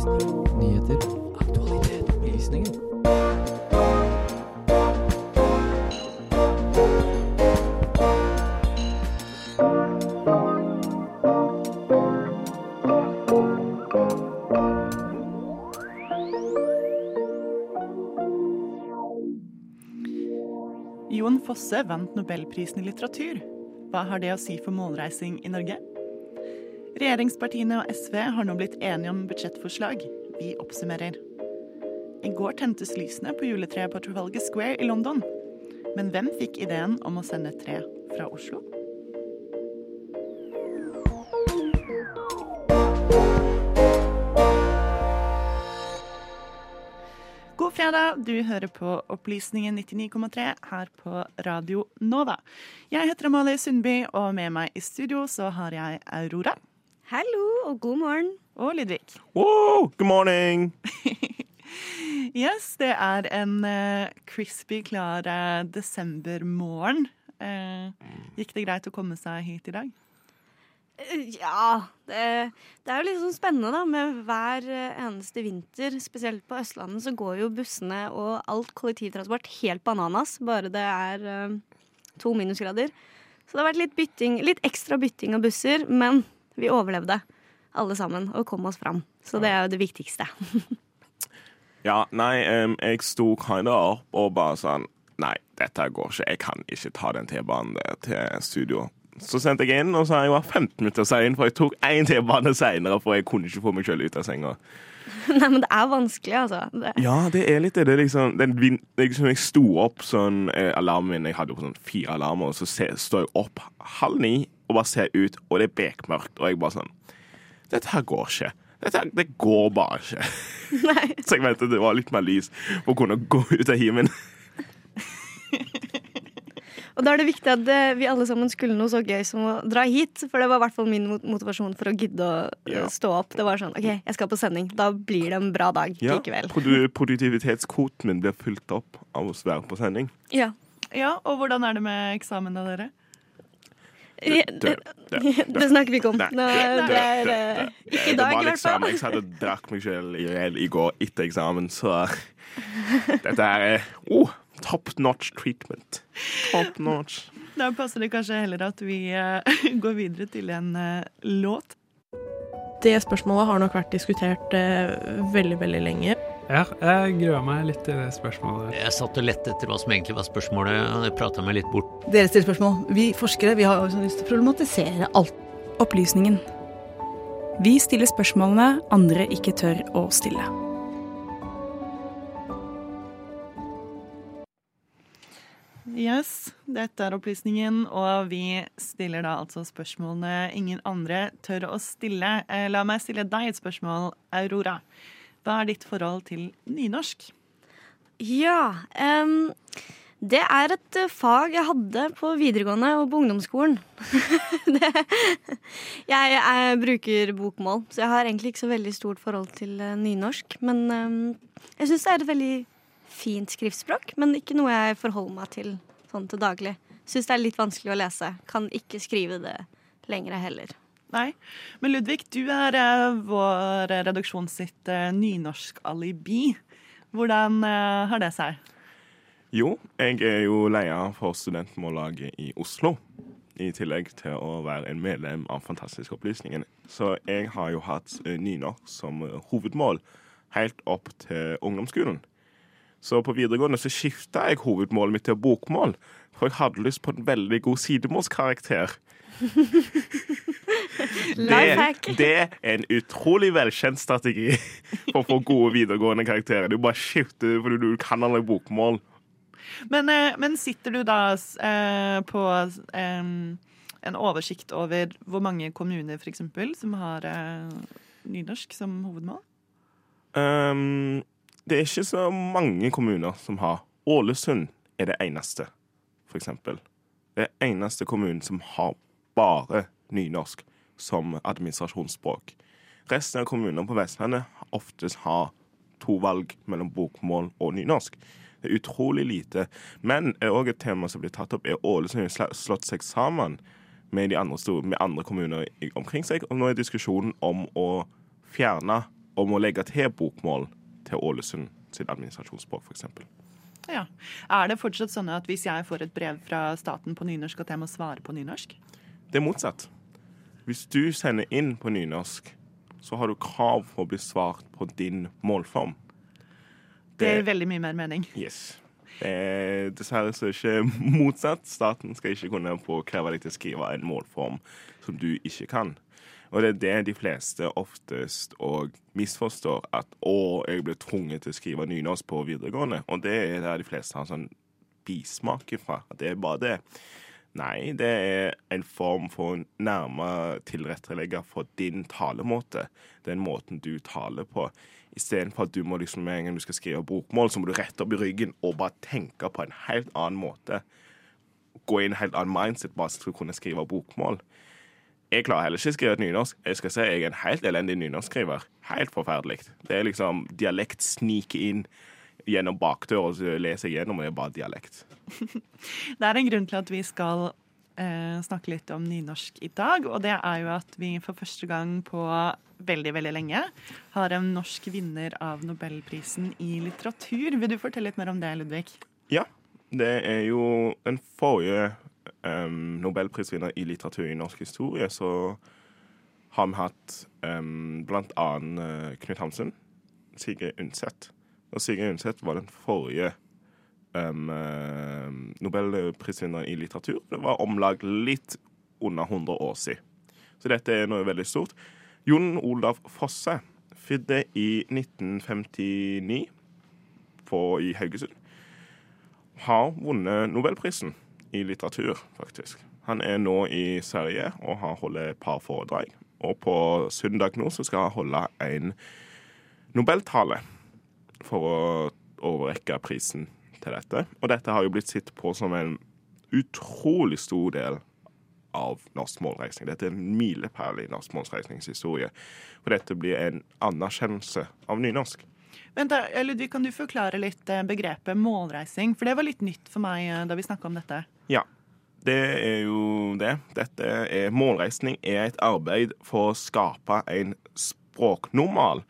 Nyheter. Aktualitet. Opplysninger. Jon Fosse vant Nobelprisen i litteratur. Hva har det å si for målreising i Norge? Regjeringspartiene og SV har nå blitt enige om budsjettforslag. Vi oppsummerer. I går tentes lysene på juletreet på Trafalgar Square i London. Men hvem fikk ideen om å sende et tre fra Oslo? God fredag, du hører på Opplysningen 99,3 her på Radio Nova. Jeg heter Amalie Sundby, og med meg i studio så har jeg Aurora. Hallo og god morgen. Og Ludvig. Wow, good morning! Yes, det er en uh, crispy klar uh, desembermorgen. Uh, gikk det greit å komme seg hit i dag? Ja, det, det er jo litt sånn spennende da, med hver eneste vinter. Spesielt på Østlandet så går jo bussene og alt kollektivtransport helt bananas. Bare det er uh, to minusgrader. Så det har vært litt, bytting, litt ekstra bytting av busser, men vi overlevde alle sammen og kom oss fram. Så det er jo det viktigste. Ja, nei, um, jeg sto kinda opp og bare sånn Nei, dette går ikke. Jeg kan ikke ta den T-banen til studio. Så sendte jeg inn, og så jeg vært 15 minutter sein, for jeg tok én T-bane seinere, for jeg kunne ikke få meg sjøl ut av senga. Nei, men det er vanskelig, altså. Det, Ja, det er litt det. det liksom, det, liksom, jeg sto opp sånn eh, Alarmen min Jeg hadde jo sånn fire alarmer, og så står jeg opp halv ni og bare ser ut, og det er bekmørkt, og jeg bare sånn Dette her går ikke. Dette her, det går bare ikke. nei. Så jeg mente det var litt mer lys for å kunne gå ut av himen. Og da er det viktig at eh, vi alle sammen skulle noe så gøy som å dra hit. For det var i hvert fall min motivasjon for å gidde å eh, Ja. stå opp. Det var sånn OK, jeg skal på sending. Da blir det en bra dag likevel. produ produktivitetskvoten min blir fylt opp av å være på sending. Ja. Ja, og hvordan er det med eksamen da, dere? Det, snakker vi ikke om. Nå, det- eh, ikke i det dag, var i hvert liksom, fall. Jeg satt og drakk meg selv i hjel i går etter eksamen, så dette er oh, top notch treatment. Top notch. Da passer det kanskje heller at vi eh, går videre til en eh, låt. Det spørsmålet har nok vært diskutert eh, veldig, veldig lenge. Ja, jeg grua meg litt til det spørsmålet. Jeg satt og lette etter hva som egentlig var spørsmålet, og jeg prata meg litt bort. Dere stiller spørsmål. Vi forskere vi har også lyst til å problematisere alt. Opplysningen. Vi stiller spørsmålene andre ikke tør å stille. Yes, dette er opplysningen, og vi stiller da altså spørsmålene ingen andre tør å stille. Eh, La meg stille deg et spørsmål, Aurora. Hva er ditt forhold til nynorsk? Ja. Um, det er et eh, fag jeg hadde på videregående og på ungdomsskolen. det, jeg, jeg bruker bokmål, så jeg har egentlig ikke så veldig stort forhold til eh, nynorsk. Men um, jeg syns det er et veldig fint skriftspråk, men ikke noe jeg forholder meg til sånn til daglig. Syns det er litt vanskelig å lese. Kan ikke skrive det lenger heller. Nei. Men Ludvig, du er eh, vår redaksjon sitt eh, nynorsk-alibi. Hvordan eh, har det seg? Jo, jeg er jo leder for Studentmållaget i Oslo. I tillegg til å være en medlem av Fantastiske opplysninger. Så jeg har jo hatt nynorsk som hovedmål helt opp til ungdomsskolen. Så på videregående så skifta jeg hovedmålet mitt til bokmål, for jeg hadde lyst på en veldig god sidemålskarakter. Det, det er en utrolig velkjent strategi for å få gode videregående karakterer. Du bare skifter fordi du kan alle bokmål. Men, eh, men sitter du da eh, på en oversikt over hvor mange kommuner for eksempel, som har eh, nynorsk som hovedmål? Um, det er ikke så mange kommuner som har. Ålesund er det eneste, for eksempel. Det er eneste kommunen som har bare nynorsk som administrasjonsspråk. Resten av kommunene på Vestlandet oftest har to valg mellom bokmål og nynorsk. Det er utrolig lite. Men òg et tema som blir tatt opp, er Ålesund har slått seg sammen med, de andre, store, med andre kommuner omkring seg. Og nå er diskusjonen om å fjerne om å legge til bokmål til Ålesund sitt administrasjonsspråk, f.eks. Ja. Er det fortsatt sånn at hvis jeg får et brev fra staten på nynorsk, at jeg må svare på nynorsk? Det er motsatt. Hvis du sender inn på nynorsk, så har du krav på å bli svart på din målform. Det gir veldig mye mer mening. Yes. Eh, dessverre så er det ikke motsatt. Staten skal ikke kunne påkreve deg til å skrive en målform som du ikke kan. Og det er det de fleste oftest og misforstår, at å, jeg ble tvunget til å skrive nynorsk på videregående. Og det er der de fleste har sånn bismak ifra. At det er bare det. Nei, det er en form for nærmere tilrettelegge for din talemåte. Den måten du taler på. Istedenfor at du må liksom, med en gang du skal skrive bokmål, så må du rette opp i ryggen og bare tenke på en helt annen måte. Gå i en helt annen mindset bare for å kunne skrive bokmål. Jeg klarer heller ikke å skrive et nynorsk. Jeg skal si jeg er en helt elendig nynorskskriver. Helt forferdelig. Det er liksom Dialekt sniker inn gjennom bakdøra, og lese leser gjennom, og det er bare dialekt. Det er en grunn til at vi skal eh, snakke litt om nynorsk i dag, og det er jo at vi for første gang på veldig, veldig lenge har en norsk vinner av nobelprisen i litteratur. Vil du fortelle litt mer om det, Ludvig? Ja. Det er jo den forrige um, nobelprisvinner i litteratur i norsk historie, så har vi hatt um, blant annet uh, Knut Hamsun, Sigrid Undset. Og Sigrid Undset var den forrige um, nobelprisvinneren i litteratur. Det var om lag litt under 100 år siden. Så dette er noe veldig stort. Jon Olav Fosse fødte i 1959 på, i Haugesund. Har vunnet nobelprisen i litteratur, faktisk. Han er nå i Sverige og har holdt et par foredrag. Og på søndag nå så skal han holde en nobeltale for å overrekke prisen til dette. Og dette har jo blitt sett på som en utrolig stor del av norsk målreisning. Dette er en milepæl i norsk målreisningshistorie. For dette blir en anerkjennelse av nynorsk. Vent da, Ludvig, Kan du forklare litt eh, begrepet målreising? For det var litt nytt for meg eh, da vi snakka om dette. Ja, det er jo det. Dette er Målreisning er et arbeid for å skape en språknormal.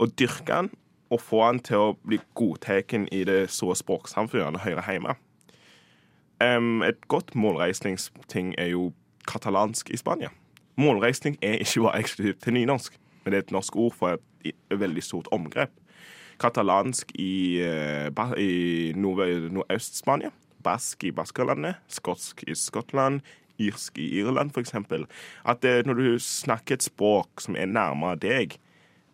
Og dyrke den og få han til å bli godtatt i det store språksamfunnet han hører hjemme. Um, et godt målreisningsting er jo katalansk i Spania. Målreisning er ikke bare eksklusivt til nynorsk, men det er et norsk ord for et, veldig stort omgrep. Katalansk i, uh, i Nordøst-Spania, bask i Baskerlandet, skotsk i Skottland, irsk i Irland f.eks. At det, når du snakker et språk som er nærmere deg,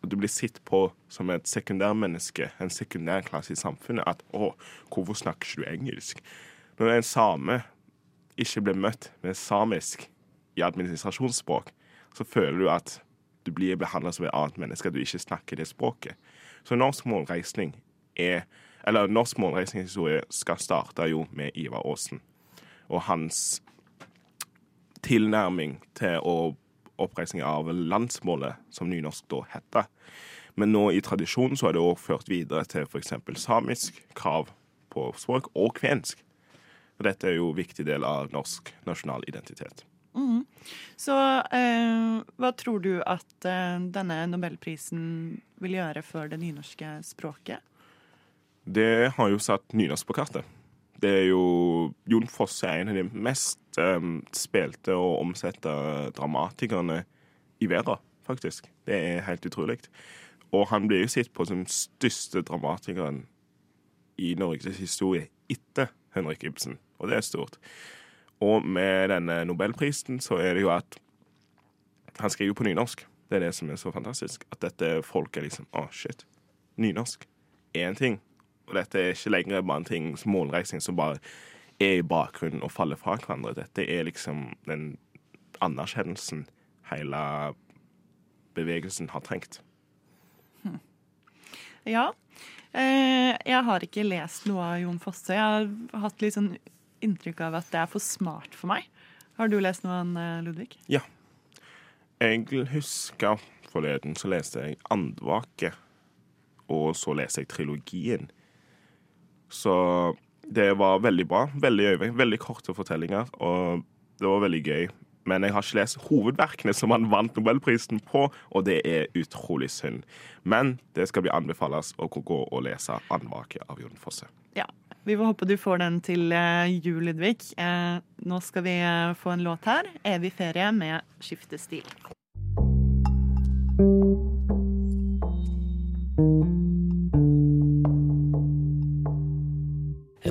og du blir sett på som et sekundærmenneske, en sekundærklasse i samfunnet, at 'Å, hvorfor snakker ikke du engelsk?' Når en same ikke blir møtt med samisk i administrasjonsspråk, så føler du at du blir behandla som et annet menneske, at du ikke snakker det språket. Så norsk målreisning er Eller norsk målreisningshistorie skal starte jo med Ivar Aasen og hans tilnærming til å oppreisning av landsmålet, som nynorsk da heter. Men nå i tradisjonen så er det òg ført videre til f.eks. samisk krav på språk, og kvensk. Og dette er jo en viktig del av norsk nasjonal identitet. Mm. Så eh, hva tror du at eh, denne nobelprisen vil gjøre for det nynorske språket? Det har jo satt nynorsk på kartet. Det er jo Jon Fosse er en av de mest um, spilte og omsette dramatikerne i verden, faktisk. Det er helt utrolig. Og han blir jo sett på som største dramatikeren i Norges historie etter Henrik Ibsen, og det er stort. Og med denne nobelprisen så er det jo at han skriver jo på nynorsk. Det er det som er så fantastisk. At dette folket liksom Å, oh, shit. Nynorsk Én ting. Og dette er ikke lenger bare en ting som målreisning som bare er i bakgrunnen og faller fra hverandre. Dette er liksom den anerkjennelsen hele bevegelsen har trengt. Hm. Ja. Eh, jeg har ikke lest noe av Jon Fosse. Jeg har hatt litt sånn inntrykk av at det er for smart for meg. Har du lest noe av han, Ludvig? Ja. Jeg husker forleden så leste jeg Andvake, og så leste jeg trilogien. Så det var veldig bra. Veldig øving. Veldig korte fortellinger, og det var veldig gøy. men jeg har ikke lest hovedverkene som han vant Nobelprisen på, og det er utrolig synd. Men det skal bli anbefales å gå og lese 'Andvake' av Jon Fosse. Ja. Vi får håpe du får den til eh, jul, Ludvig. Eh, nå skal vi eh, få en låt her. 'Evig ferie' med Skiftestil.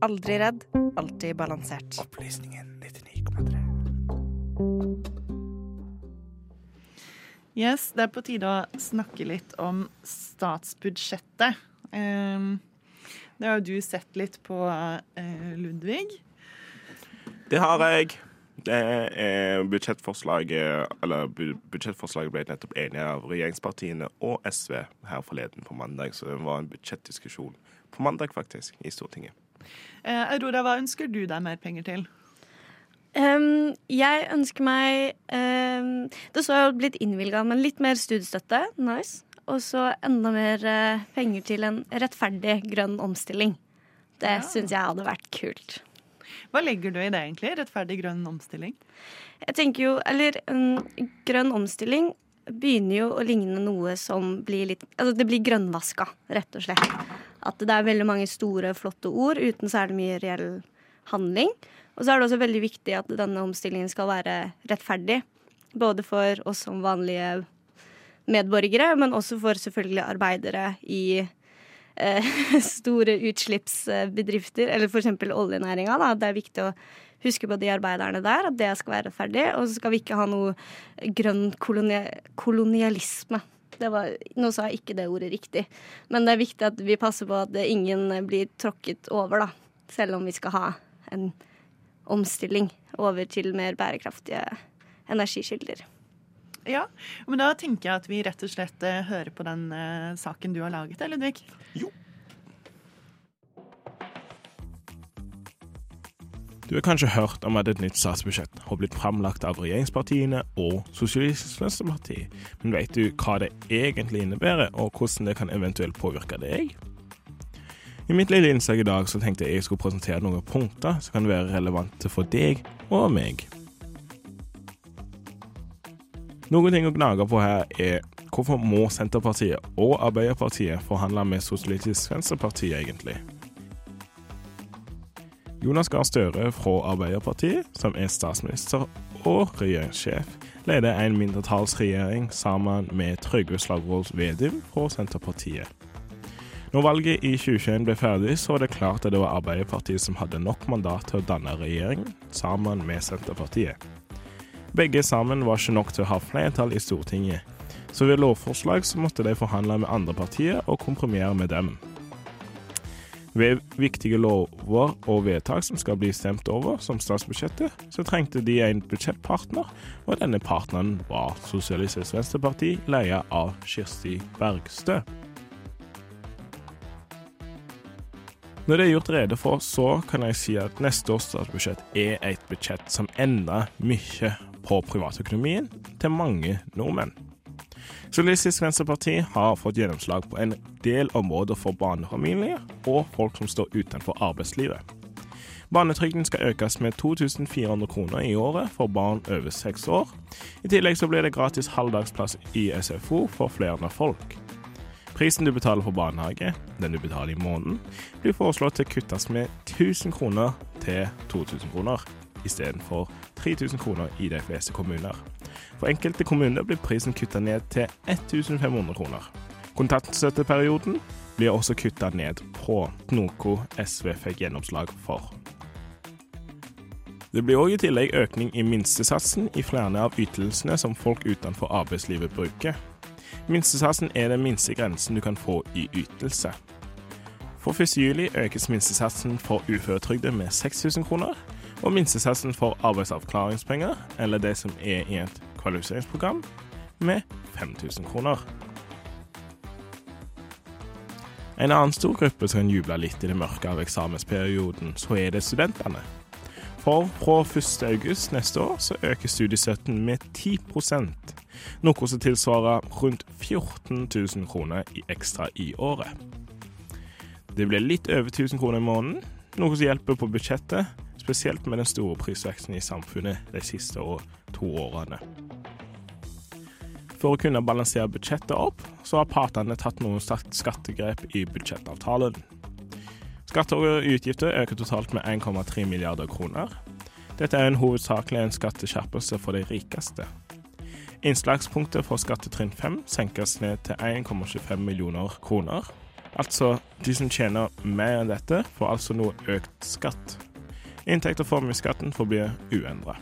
Aldri redd, alltid balansert. Opplysningen 99,3. Yes, det er på tide å snakke litt om statsbudsjettet. Um, det har jo du sett litt på, eh, Ludvig. Det har jeg. Det er budsjettforslaget Eller budsjettforslaget ble nettopp enige av regjeringspartiene og SV her forleden på mandag, så det var en budsjettdiskusjon på mandag, faktisk, i Stortinget. Eh, Aurora, hva ønsker du deg mer penger til? Um, jeg ønsker meg um, Det så jo blitt innvilga, men litt mer studiestøtte. Nice. Og så enda mer uh, penger til en rettferdig grønn omstilling. Det Ja. syns jeg hadde vært kult. Hva legger du i det, egentlig? Rettferdig grønn omstilling? Jeg tenker jo, eller en grønn omstilling begynner jo å ligne noe som blir litt Altså det blir grønnvaska, rett og slett. At det er veldig mange store, flotte ord uten særlig mye reell handling. Og så er det også veldig viktig at denne omstillingen skal være rettferdig. Både for oss som vanlige medborgere, men også for selvfølgelig arbeidere i eh, store utslippsbedrifter, eller f.eks. oljenæringa. Det er viktig å huske på de arbeiderne der, at det skal være rettferdig. Og så skal vi ikke ha noe grønn kolonia kolonialisme. Det var, nå sa jeg ikke det ordet riktig, men det er viktig at vi passer på at ingen blir tråkket over, da. Selv om vi skal ha en omstilling over til mer bærekraftige energikilder. Ja, men da tenker jeg at vi rett og slett eh, hører på den eh, saken du har laget, eller, Ludvig? Du har kanskje hørt om at et nytt statsbudsjett har blitt framlagt av regjeringspartiene og Sosialistisk Venstreparti, men vet du hva det egentlig innebærer, og hvordan det kan eventuelt påvirke deg? I mitt lille innslag i dag så tenkte jeg jeg skulle presentere noen punkter som kan være relevante for deg og meg. Noen ting å gnage på her er hvorfor må Senterpartiet og Arbeiderpartiet forhandle med Sosialistisk Venstreparti egentlig? Jonas Gahr Støre fra Arbeiderpartiet, som er statsminister og regjeringssjef, leder en mindretallsregjering sammen med Trygve Slagvold Vedum fra Senterpartiet. Når valget i 2021 ble ferdig, så var det klart at det var Arbeiderpartiet som hadde nok mandat til å danne regjering, sammen med Senterpartiet. Begge sammen var ikke nok til å ha flertall i Stortinget, så ved lovforslag så måtte de forhandle med andre partier og kompromere med dem. Ved viktige lover og vedtak som skal bli stemt over, som statsbudsjettet, så trengte de en budsjettpartner, og denne partneren var Sosialistisk Venstreparti, leia av Kirsti Bergstø. Når det er gjort rede for, så kan jeg si at neste års statsbudsjett er et budsjett som endrer mye på privatøkonomien til mange nordmenn. Sosialistisk Venstreparti har fått gjennomslag på en del områder for barnefamilier og folk som står utenfor arbeidslivet. Barnetrygden skal økes med 2400 kroner i året for barn over seks år. I tillegg så blir det gratis halvdagsplass i SFO for flere folk. Prisen du betaler for barnehage, den du betaler i måneden, blir foreslått til å kuttes med 1000 kroner til 2000 kroner, istedenfor 3000 kroner i de fleste kommuner. For enkelte kommuner blir prisen kutta ned til 1500 kroner. Kontantstøtteperioden blir også kutta ned på, noe SV fikk gjennomslag for. Det blir òg i tillegg økning i minstesatsen i flere av ytelsene som folk utenfor arbeidslivet bruker. Minstesatsen er den minste grensen du kan få i ytelse. For 1. juli økes minstesatsen for uføretrygde med 6000 kroner, og minstesatsen for arbeidsavklaringspenger, eller det som er i et kvalifiseringsprogram, med 5000 kroner. En annen stor gruppe som kan juble litt i det mørke av eksamensperioden, så er det studentene. For fra 1. august neste år så øker studiestøtten med 10% noe som tilsvarer rundt 14 000 kroner i ekstra i året. Det blir litt over 1000 kroner i måneden, noe som hjelper på budsjettet, spesielt med den store prisveksten i samfunnet de siste to årene. For å kunne balansere budsjettet opp, så har partene tatt noen skattegrep i budsjettavtalen. Skatter og utgifter øker totalt med 1,3 milliarder kroner. Dette er en hovedsakelig en skatteskjerpelse for de rikeste. Innslagspunktet for skattetrinn 5 senkes ned til 1,25 millioner kroner. Altså, de som tjener mer enn dette, får altså noe økt skatt. Inntekt- og formuesskatten forblir uendra.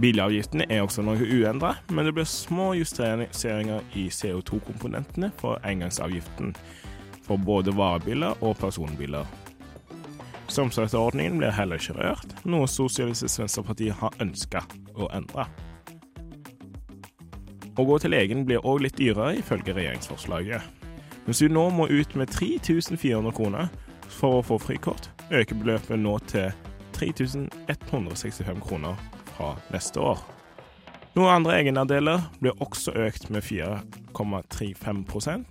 Bilavgiftene er også noe uendra, men det blir små justeringer i CO2-komponentene for engangsavgiften for både varebiler og personbiler. Strømstøtteordningen blir heller ikke rørt, noe Sosialistisk Venstreparti har ønska å endre. Å gå til legen blir òg litt dyrere, ifølge regjeringsforslaget. Mens du nå må ut med 3400 kroner for å få frikort, øker beløpet nå til 3165 kroner fra neste år. Noen andre egenandeler blir også økt med 4,35%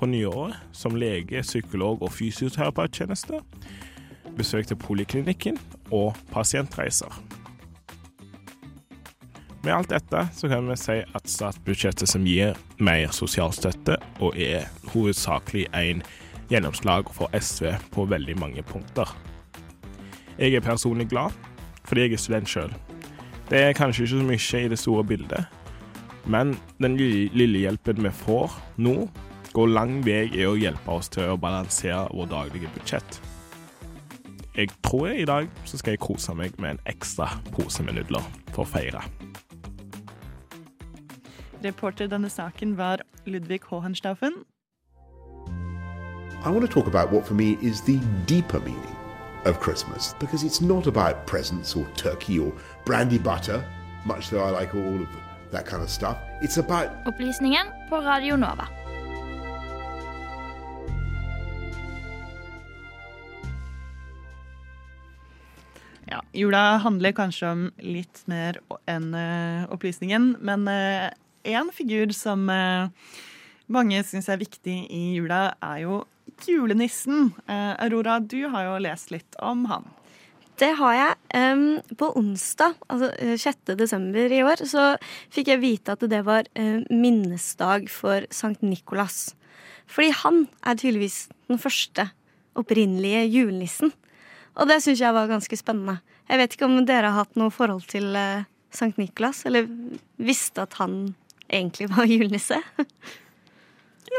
på nyåret, som lege, psykolog og fysioterapeuttjeneste, besøk til poliklinikken og pasientreiser. Med alt dette så kan vi si at statsbudsjettet som gir mer sosialstøtte, og er hovedsakelig en gjennomslag for SV på veldig mange punkter. Jeg er personlig glad, fordi jeg er student sjøl. Det er kanskje ikke så mye i det store bildet, men den lille hjelpen vi får nå, går lang vei i å hjelpe oss til å balansere vår daglige budsjett. Jeg tror jeg i dag så skal jeg kose meg med en ekstra pose med nudler for å feire. Reporter denne saken var Ludvig Hohenstaufen. I want to talk about what for me is the deeper meaning of Christmas because it's not about presents or turkey or brandy butter, much though I like all of that kind of stuff. It's about Opplysningen på Radio Nova. Ja, jula handler kanskje om litt mer enn uh, opplysningen, men én uh, figur som uh, mange syns er viktig i jula, er jo julenissen. Aurora, du har jo lest litt om han. Det har jeg. På onsdag, altså 6. desember i år, så fikk jeg vite at det var uh, minnesdag for Sankt Nikolas. Fordi han er tydeligvis den første opprinnelige julenissen. Og det syns jeg var ganske spennende. Jeg vet ikke om dere har hatt noe forhold til Sankt Nikolas, eller visste at han egentlig var julenisse?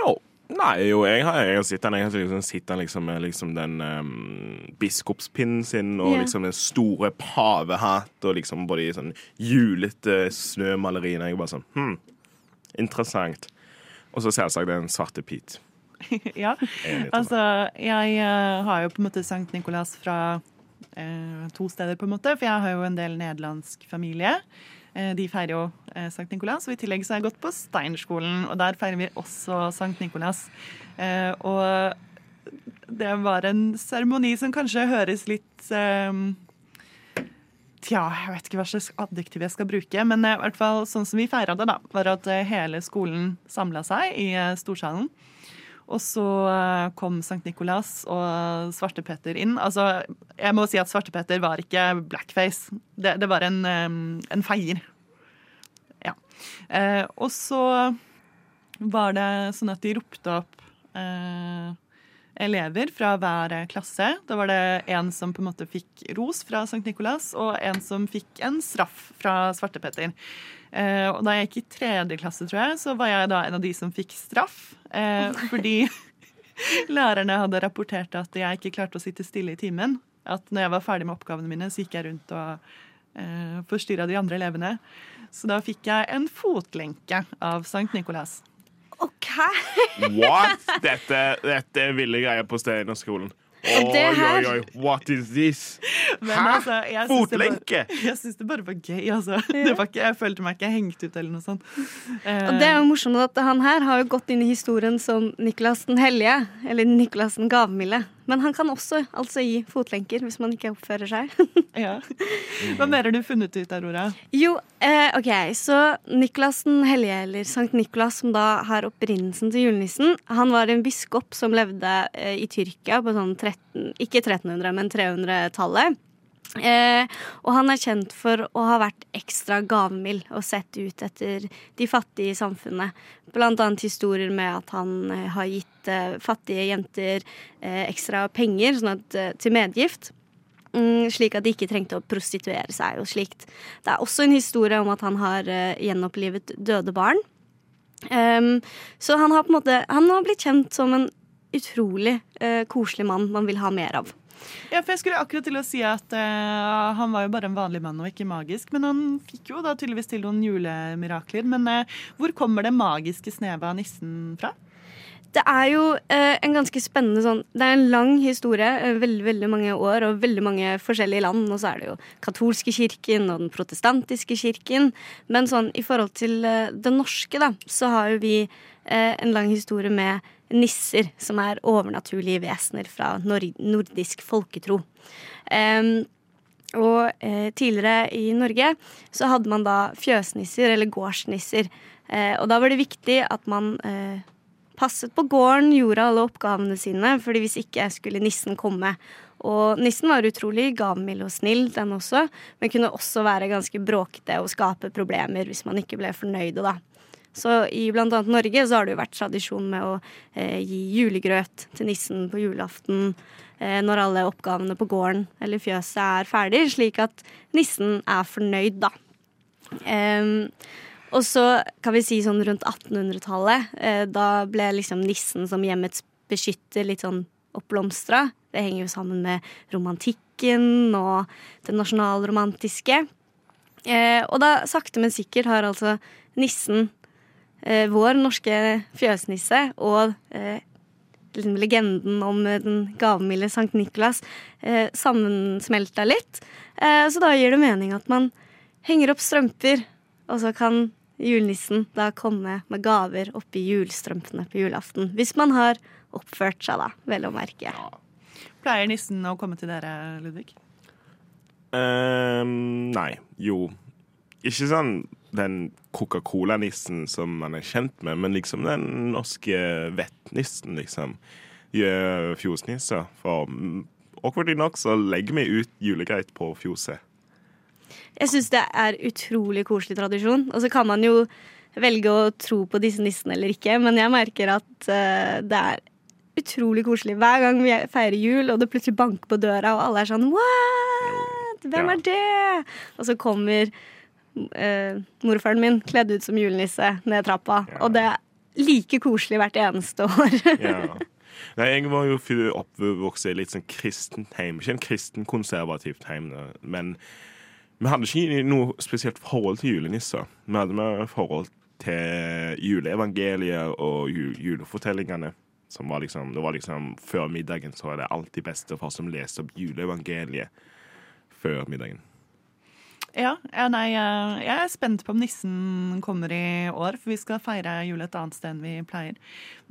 jo. Nei, jo, jeg har, jeg har sett jeg har liksom, sett liksom med liksom den um, biskopspinnen sin og yeah. liksom den store pavehatt og liksom både i sånn julete snømalerier. Jeg bare sånn Hm, interessant. Og så selvsagt den svarte Pete. ja, altså jeg uh, har jo på en måte Sankt Nikolas fra uh, to steder, på en måte. For jeg har jo en del nederlandsk familie. Eh, de feirer jo eh, Sankt Nikolas. Og i tillegg så har jeg gått på Steinerskolen, og der feirer vi også Sankt Nikolas. Eh, og det var en seremoni som kanskje høres litt eh, Tja, jeg vet ikke hva slags adjektiv jeg skal bruke, men i hvert fall sånn som vi feira det, da, var at hele skolen samla seg i storsalen. Og så eh, kom Sankt Nikolas og Svartepetter inn. Altså, jeg må si at Svartepetter var ikke blackface. Det, det var en, en feier. Ja. Eh, og så var det sånn at de ropte opp eh, elever fra hver klasse. Da var det en som på en måte fikk ros fra Sankt Nikolas, og en som fikk en straff fra Svartepetter. Eh, og da jeg gikk i tredje klasse, tror jeg, så var jeg da en av de som fikk straff. Eh, fordi lærerne hadde rapportert at jeg ikke klarte å sitte stille i timen. At når jeg var ferdig med oppgavene mine, så gikk jeg rundt og eh, forstyrra de andre elevene. Så da fikk jeg en fotlenke av Sankt Nikolas. OK! What? Dette, dette er ville greier på Steinerskolen. Oi, oi, oi. What is this? Men Hæ? altså, jeg Fotlenke! det bare-? Jeg syns det bare var gøy, altså. Det var ikke, jeg følte meg ikke hengt ut eller noe sånt. Eh, Og det er jo morsomt at han her har jo gått inn i historien som Niklas den hellige, eller Niklas den gavmilde. Men han kan også altså gi fotlenker hvis man ikke oppfører seg. ja. Hva mer har du funnet ut, Aurora? Jo, eh, ok, så Niklas den hellige, eller Sankt Nikolas, som da har opprinnelsen til julenissen, han var en biskop som levde eh, i Tyrkia på sånn 13, ikke 1300, men 300-tallet. Eh, og han er kjent for å ha vært ekstra gavmild og sett ut etter de fattige i samfunnet. Blant annet historier med at han eh, har gitt eh, fattige jenter eh, ekstra penger sånn at, eh, til medgift. Mm, slik at de ikke trengte å prostituere seg og slikt. Det er også en historie om at han har eh, gjenopplivet døde barn. Um, så han har på en måte Han har blitt kjent som en utrolig koselig mann man vil ha mer av. Ja, for jeg skulle akkurat til å si at uh, Han var jo bare en vanlig mann og ikke magisk. Men han fikk jo da tydeligvis til noen julemirakler. Men uh, hvor kommer det magiske snevet av nissen fra? Det er jo eh, en ganske spennende sånn Det er en lang historie, eh, veldig veldig mange år og veldig mange forskjellige land. Og så er det jo katolske kirken og den protestantiske kirken. Men sånn i forhold til eh, det norske, da, så har jo vi en lang historie med nisser, som er overnaturlige vesener fra nor nordisk folketro. Um, og eh, tidligere i Norge så hadde man da fjøsnisser, eller gårdsnisser. Eh, og da var det viktig at man eh, passet på gården, gjorde alle oppgavene sine, fordi hvis ikke skulle nissen komme. Og nissen var utrolig gavmild og snill, den også, men kunne også være ganske bråkete og skape problemer hvis man ikke ble fornøyde, da. Så i annet Norge så har det jo vært tradisjon med å eh, gi julegrøt til nissen på julaften eh, når alle oppgavene på gården eller fjøset er ferdig, slik at nissen er fornøyd, da. Um, og så kan vi si sånn rundt 1800-tallet, eh, da ble liksom nissen som hjemmets beskytter litt sånn oppblomstra. Det henger jo sammen med romantikken og det nasjonalromantiske. Eh, og da sakte, men sikkert har altså nissen, vår norske fjøsnisse, og eh, liksom legenden om eh, den gavmilde Sankt Nikolas eh, sammensmelta litt. Eh, så da gir det mening at man henger opp strømper, og så kan julenissen da komme med gaver oppi julstrømpene på julaften. Hvis man har oppført seg, da, vel å merke. Pleier nissen å komme til dere, Ludvig? Um, nei. Jo. Ikke sånn den Coca-Cola-nissen som man er kjent med, men liksom den norske vettnissen, liksom. Fjosnisser. For awkwardly nok så legger vi ut julegreit på fjoset. Jeg syns det er utrolig koselig tradisjon. Og så kan man jo velge å tro på disse nissene eller ikke, men jeg merker at uh, det er utrolig koselig hver gang vi feirer jul, og det plutselig banker på døra, og alle er sånn What? Hvem er det? Og så kommer eh, morfaren min kledd ut som julenisse ned trappa, og det er like koselig hvert eneste år. Ja. Nei, jeg var jo oppvokst i litt sånn kristent heim. Ikke en kristen-konservativt heim, men vi hadde ikke noe spesielt forhold til julenisser. Vi hadde med forhold til juleevangeliet og julefortellingene. Som var liksom, det var liksom Før middagen så var det alltid bestefar som leste opp juleevangeliet før middagen. Ja, ja, nei, eh, jeg er spent på om nissen kommer i år, for vi skal feire jul et annet sted enn vi pleier.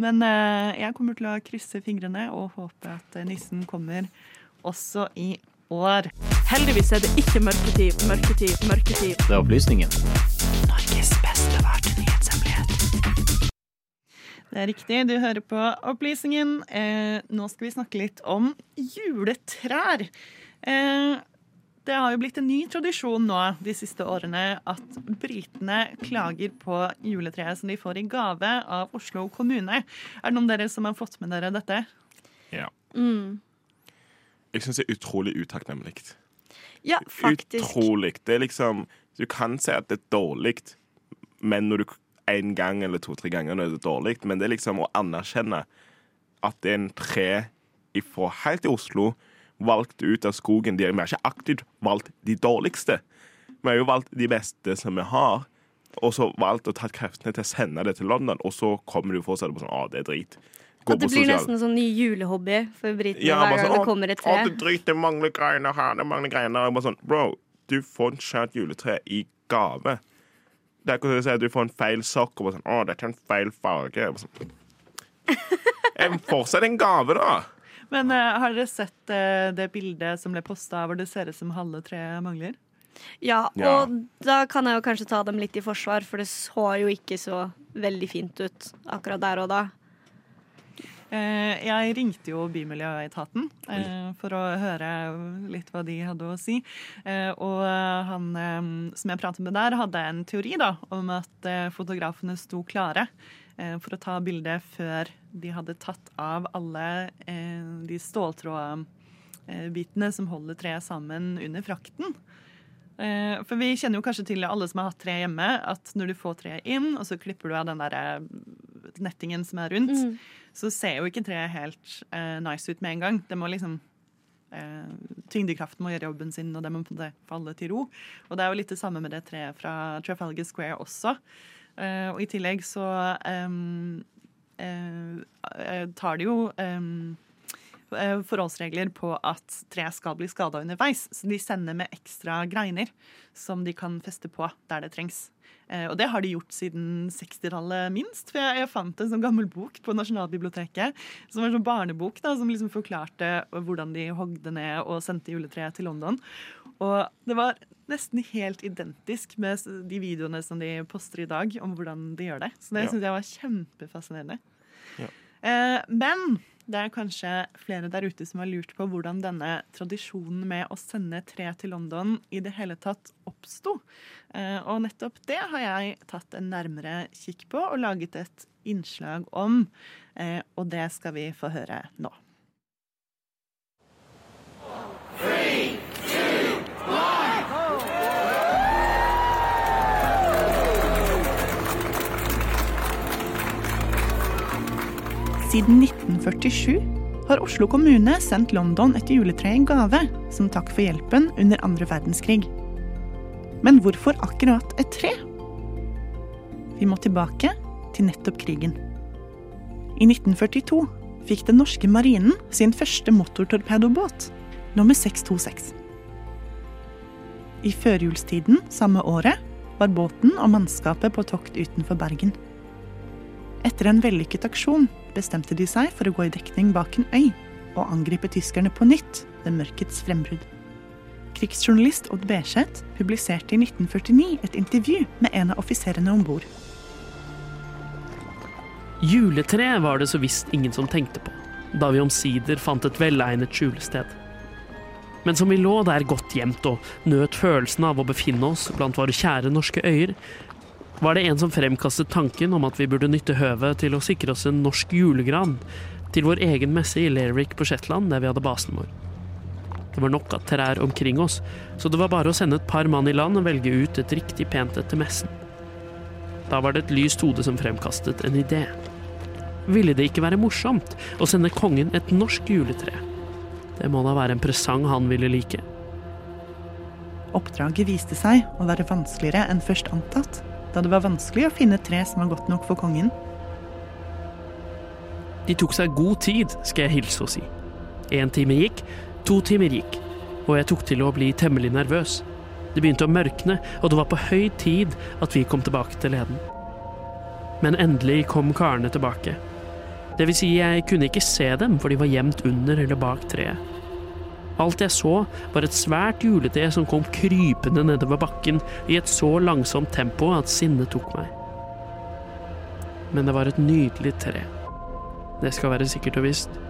Men eh, jeg kommer til å krysse fingrene og håpe at eh, nissen kommer også i år. Heldigvis er det ikke mørketid, mørketid, mørketid. Det er opplysningen. Norges beste varte nyhetshemmelighet. Det er riktig, du hører på Opplysningen. Eh, nå skal vi snakke litt om juletrær. Eh, det har jo blitt en ny tradisjon nå de siste årene at britene klager på juletreet som de får i gave av Oslo kommune. Er det noen av dere som har fått med dere dette? Ja. Mm. Jeg syns det er utrolig utakknemlig. Ja, faktisk. Utrolig. Det er liksom Du kan si at det er dårlig, men når du en gang eller to-tre ganger når det er dårlig, men det er liksom å anerkjenne at det er en tre fra helt i Oslo valgt ut av skogen. De, vi har ikke aktivt valgt de dårligste. Vi har jo valgt de beste som vi har, og så valgt å ta kreftene til å sende det til London, og så kommer du for å si det på sånn Å, det er drit. gå At det blir sosial. nesten sånn ny julehobby for britene Ja, hver gang sånn, det kommer et tre. Å, det drit, det mangler greiner her, det mangler greiner. Bare sånn, Bro, du får en skjært juletre i gave. Det er ikke som at du får en feil sokk og bare sånn Å, dette er en feil farge. Sånn, Fortsett Fortsatt en gave, da. Men uh, har dere sett uh, det bildet som ble posta hvor det ser ut som halve treet mangler? Ja, Ja. og da kan jeg jo kanskje ta dem litt i forsvar, for det så jo ikke så veldig fint ut akkurat der og da. Eh, jeg ringte jo Bymiljøetaten eh, for å høre litt hva de hadde å si. Eh, og han som jeg pratet med der, hadde en teori da, om at fotografene sto klare for å ta bildet før de hadde tatt av alle eh, de ståltrådbitene som holder treet sammen under frakten. Eh, For vi kjenner jo kanskje til alle som har hatt tre hjemme, at når du får treet inn, og så klipper du av den der eh, nettingen som er rundt, Mm. så ser jo ikke treet helt eh, nice ut med en gang. Det må liksom eh, Tyngdekraften må gjøre jobben sin, og det må falle til ro. Og det er jo litt det samme med det treet fra Trafalgar Square også. Eh, og i tillegg så um, eh, tar det jo eh, forholdsregler på at treet skal bli skada underveis. Så de sender med ekstra greiner som de kan feste på der det trengs. Og det har de gjort siden 60-tallet minst. For jeg, jeg fant en sånn gammel bok på Nasjonalbiblioteket som var en sånn barnebok da, som liksom forklarte hvordan de hogde ned og sendte juletreet til London. Og det var nesten helt identisk med de videoene som de poster i dag om hvordan de gjør det. Så det Ja. synes jeg var kjempefascinerende. Ja. Eh, men det er kanskje flere der ute som har lurt på hvordan denne tradisjonen med å sende tre til London i det hele tatt oppsto. Eh, og nettopp det har jeg tatt en nærmere kikk på og laget et innslag om. Eh, og det skal vi få høre nå. Siden 1947 har Oslo kommune sendt London et juletre i gave som takk for hjelpen under andre verdenskrig. Men hvorfor akkurat et tre? Vi må tilbake til nettopp krigen. I 1942 fikk den norske marinen sin første motortorpedobåt, nummer 626. I førjulstiden samme året var båten og mannskapet på tokt utenfor Bergen. Etter en vellykket aksjon bestemte de seg for å gå i dekning bak en øy og angripe tyskerne på nytt ved mørkets frembrudd. Krigsjournalist Odd Berseth publiserte i 1949 et intervju med en av offiserene om bord. Juletre var det så visst ingen som tenkte på, da vi omsider fant et velegnet skjulested. Men som vi lå der godt gjemt og nøt følelsen av å befinne oss blant våre kjære norske øyer, var det en som fremkastet tanken om at vi burde nytte høvet til å sikre oss en norsk julegran til vår egen messe i Lerwick på Shetland, der vi hadde basen vår. Det var nok av trær omkring oss, så det var bare å sende et par mann i land og velge ut et riktig pent et til messen. Da var det et lyst hode som fremkastet en idé. Ville det ikke være morsomt å sende kongen et norsk juletre? Det må da være en presang han ville like. Oppdraget viste seg å være vanskeligere enn først antatt, da det var vanskelig å finne tre som var godt nok for kongen. De tok seg god tid, skal jeg hilse å si. En time gikk, to timer gikk, og jeg tok til å bli temmelig nervøs. Det begynte å mørkne, og det var på høy tid at vi kom tilbake til leden. Men endelig kom karene tilbake. Det vil si, jeg kunne ikke se dem, for de var gjemt under eller bak treet. Alt jeg så, var et svært juletre som kom krypende nedover bakken i et så langsomt tempo at sinnet tok meg. Men det var et nydelig tre. Det skal være sikkert og visst.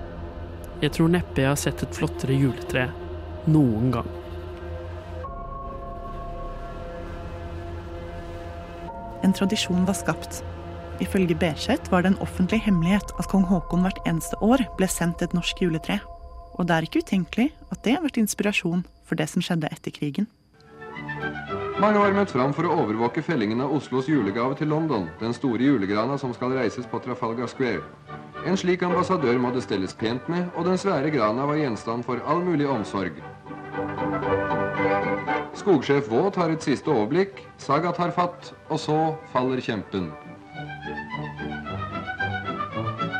Jeg tror neppe jeg har sett et flottere juletre noen gang. En tradisjon var skapt. Ifølge Berseth var det en offentlig hemmelighet at kong Haakon hvert eneste år ble sendt et norsk juletre. Og det er ikke utenkelig at det har vært inspirasjon for det som skjedde etter krigen. Mange var møtt fram for å overvåke fellingen av Oslos julegave til London, den store julegrana som skal reises på Trafalgar Square. En slik ambassadør må det stelles pent med, og den svære grana var gjenstand for all mulig omsorg. Skogsjef Vaux tar et siste overblikk, Saga tar fatt, og så faller kjempen.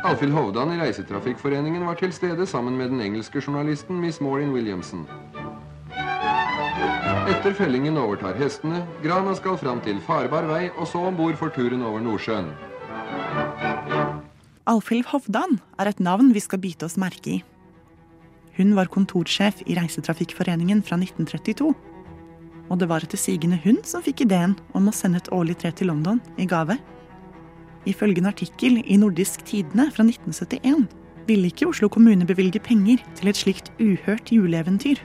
Alfhild Hovdan i Reisetrafikkforeningen var til stede sammen med den engelske journalisten Miss Maureen Williamson. Etter fellingen overtar hestene. Grana skal fram til farbar vei, og så om bord for turen over Nordsjøen. Alfhild Hovdan er et navn vi skal bite oss merke i. Hun var kontorsjef i Reisetrafikkforeningen fra 1932. Og det var etter sigende hun som fikk ideen om å sende et årlig tre til London i gave. Ifølge en artikkel i Nordisk Tidende fra 1971 ville ikke Oslo kommune bevilge penger til et slikt uhørt juleeventyr.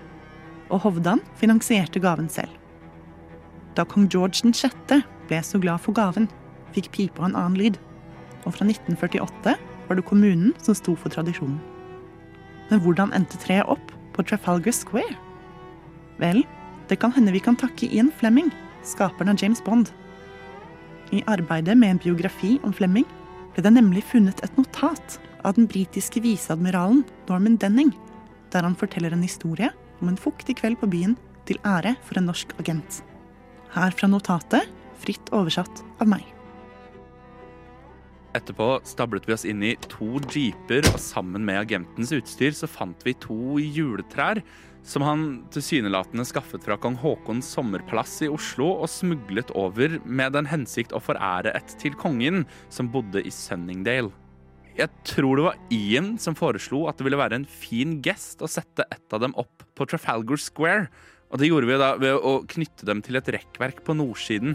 Og Hovdan finansierte gaven selv. Da kong George 6. ble så glad for gaven, fikk pipa en annen lyd. Og fra 1948 var det kommunen som sto for tradisjonen. Men hvordan endte treet opp på Trafalgar Square? Vel, det kan hende vi kan takke Ian Flemming, skaperen av James Bond. I arbeidet med en biografi om Flemming ble det nemlig funnet et notat av den britiske viseadmiralen Norman Denning, der han forteller en historie om en fuktig kveld på byen til ære for en norsk agent. Her fra notatet, fritt oversatt av meg. Etterpå stablet vi oss inn i to jeeper, og sammen med agentens utstyr så fant vi to juletrær som han tilsynelatende skaffet fra kong Haakons sommerplass i Oslo og smuglet over med den hensikt å forære et til kongen som bodde i Sunningdale. Jeg tror det var Ian som foreslo at det ville være en fin gest å sette et av dem opp på Trafalgar Square, og det gjorde vi da ved å knytte dem til et rekkverk på nordsiden.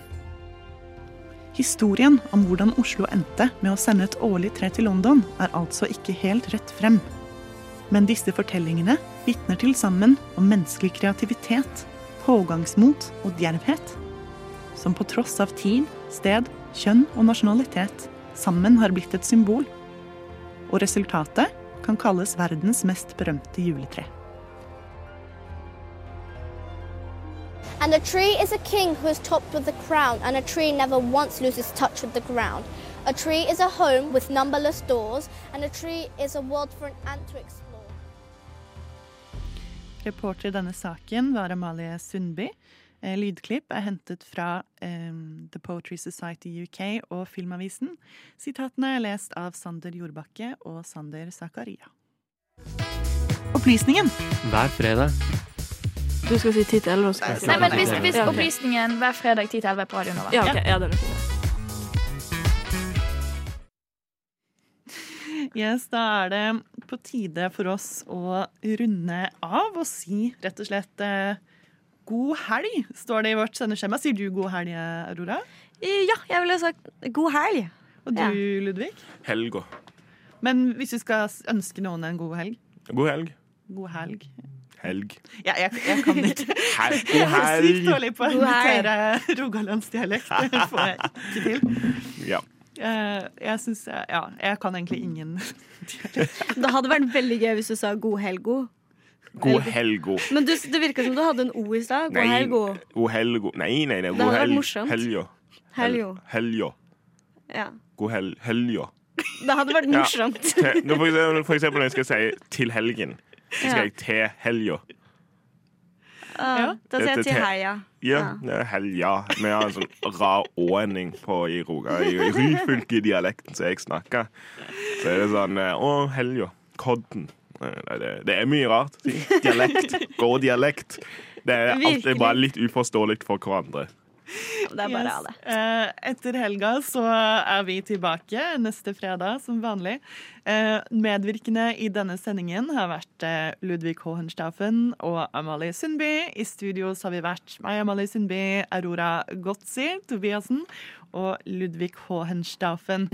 Historien om hvordan Oslo endte med å sende et årlig tre til London, er altså ikke helt rett frem. Men disse fortellingene vitner til sammen om menneskelig kreativitet, pågangsmot og djervhet. Som på tross av tid, sted, kjønn og nasjonalitet sammen har blitt et symbol. Og resultatet kan kalles verdens mest berømte juletre. And a tree is a king who is topped with a crown, and a tree never once loses touch with the ground. A tree is a home with numberless doors, and a tree is a world for an ant to explore. Reporter i denne saken var Amalie Sundby. Eh, Lydklipp er hentet fra um, The Poetry Society UK og Filmavisen. Sitatene er lest av Sander Jordbakke og Sander Zakaria. Opplysningen. Hver fredag. Du skal si 10 til 11. og skal Nei, men hvis, hvis opplysningen hver fredag 10 til 11 på Radio Nova. Ja, ok. Ja, det er fint. Yes, da er det på tide for oss å runde av og si rett og slett eh, god helg, står det i vårt sendeskjema. Sier du god helg, Aurora? Ja, jeg ville sagt god helg. Og du, Ja. Ludvig? Helga. Men hvis du skal ønske noen en god helg? God helg. God helg. Helg. Ja, jeg, jeg kan ikke. Hel- Jeg er sykt dårlig på å imitere rogalandsdialekt. Det får jeg ikke til. Ja. Eh, Jeg syns Ja, jeg kan egentlig ingen Det hadde vært veldig gøy hvis du sa god helgo. God helgo. Men du, det virka som du hadde en O i stad. God helgo. God helgo. Nei, nei, nei. Det God hadde vært helg. morsomt. Helga. Heljo. Ja. God hel helga. Det hadde vært Ja. morsomt. Til- For eksempel, for eksempel når jeg skal si 'til helgen', så skal jeg 'til helga'. Ja, da sier jeg til heia helga. Ja, det er helga. Vi har en sånn rar å-ending på i Roga. I i Ryfylke-dialekten som jeg snakker, så er det sånn eh, Å, helga. Kodden. Eh, nei, Det, det er mye rart. Dialekt. Gå dialekt. Det er alltid Virkelig. bare litt uforståelig for hverandre. Det er bare Yes. det. Eh, etter helga så er vi tilbake neste fredag som vanlig. Eh, medvirkende i denne sendingen har vært eh, Ludvig Hohenstaufen og Amalie Sundby. I studio så har vi vært meg, Amalie Sundby, Aurora Gotzi Tobiassen og Ludvig Hohenstaufen.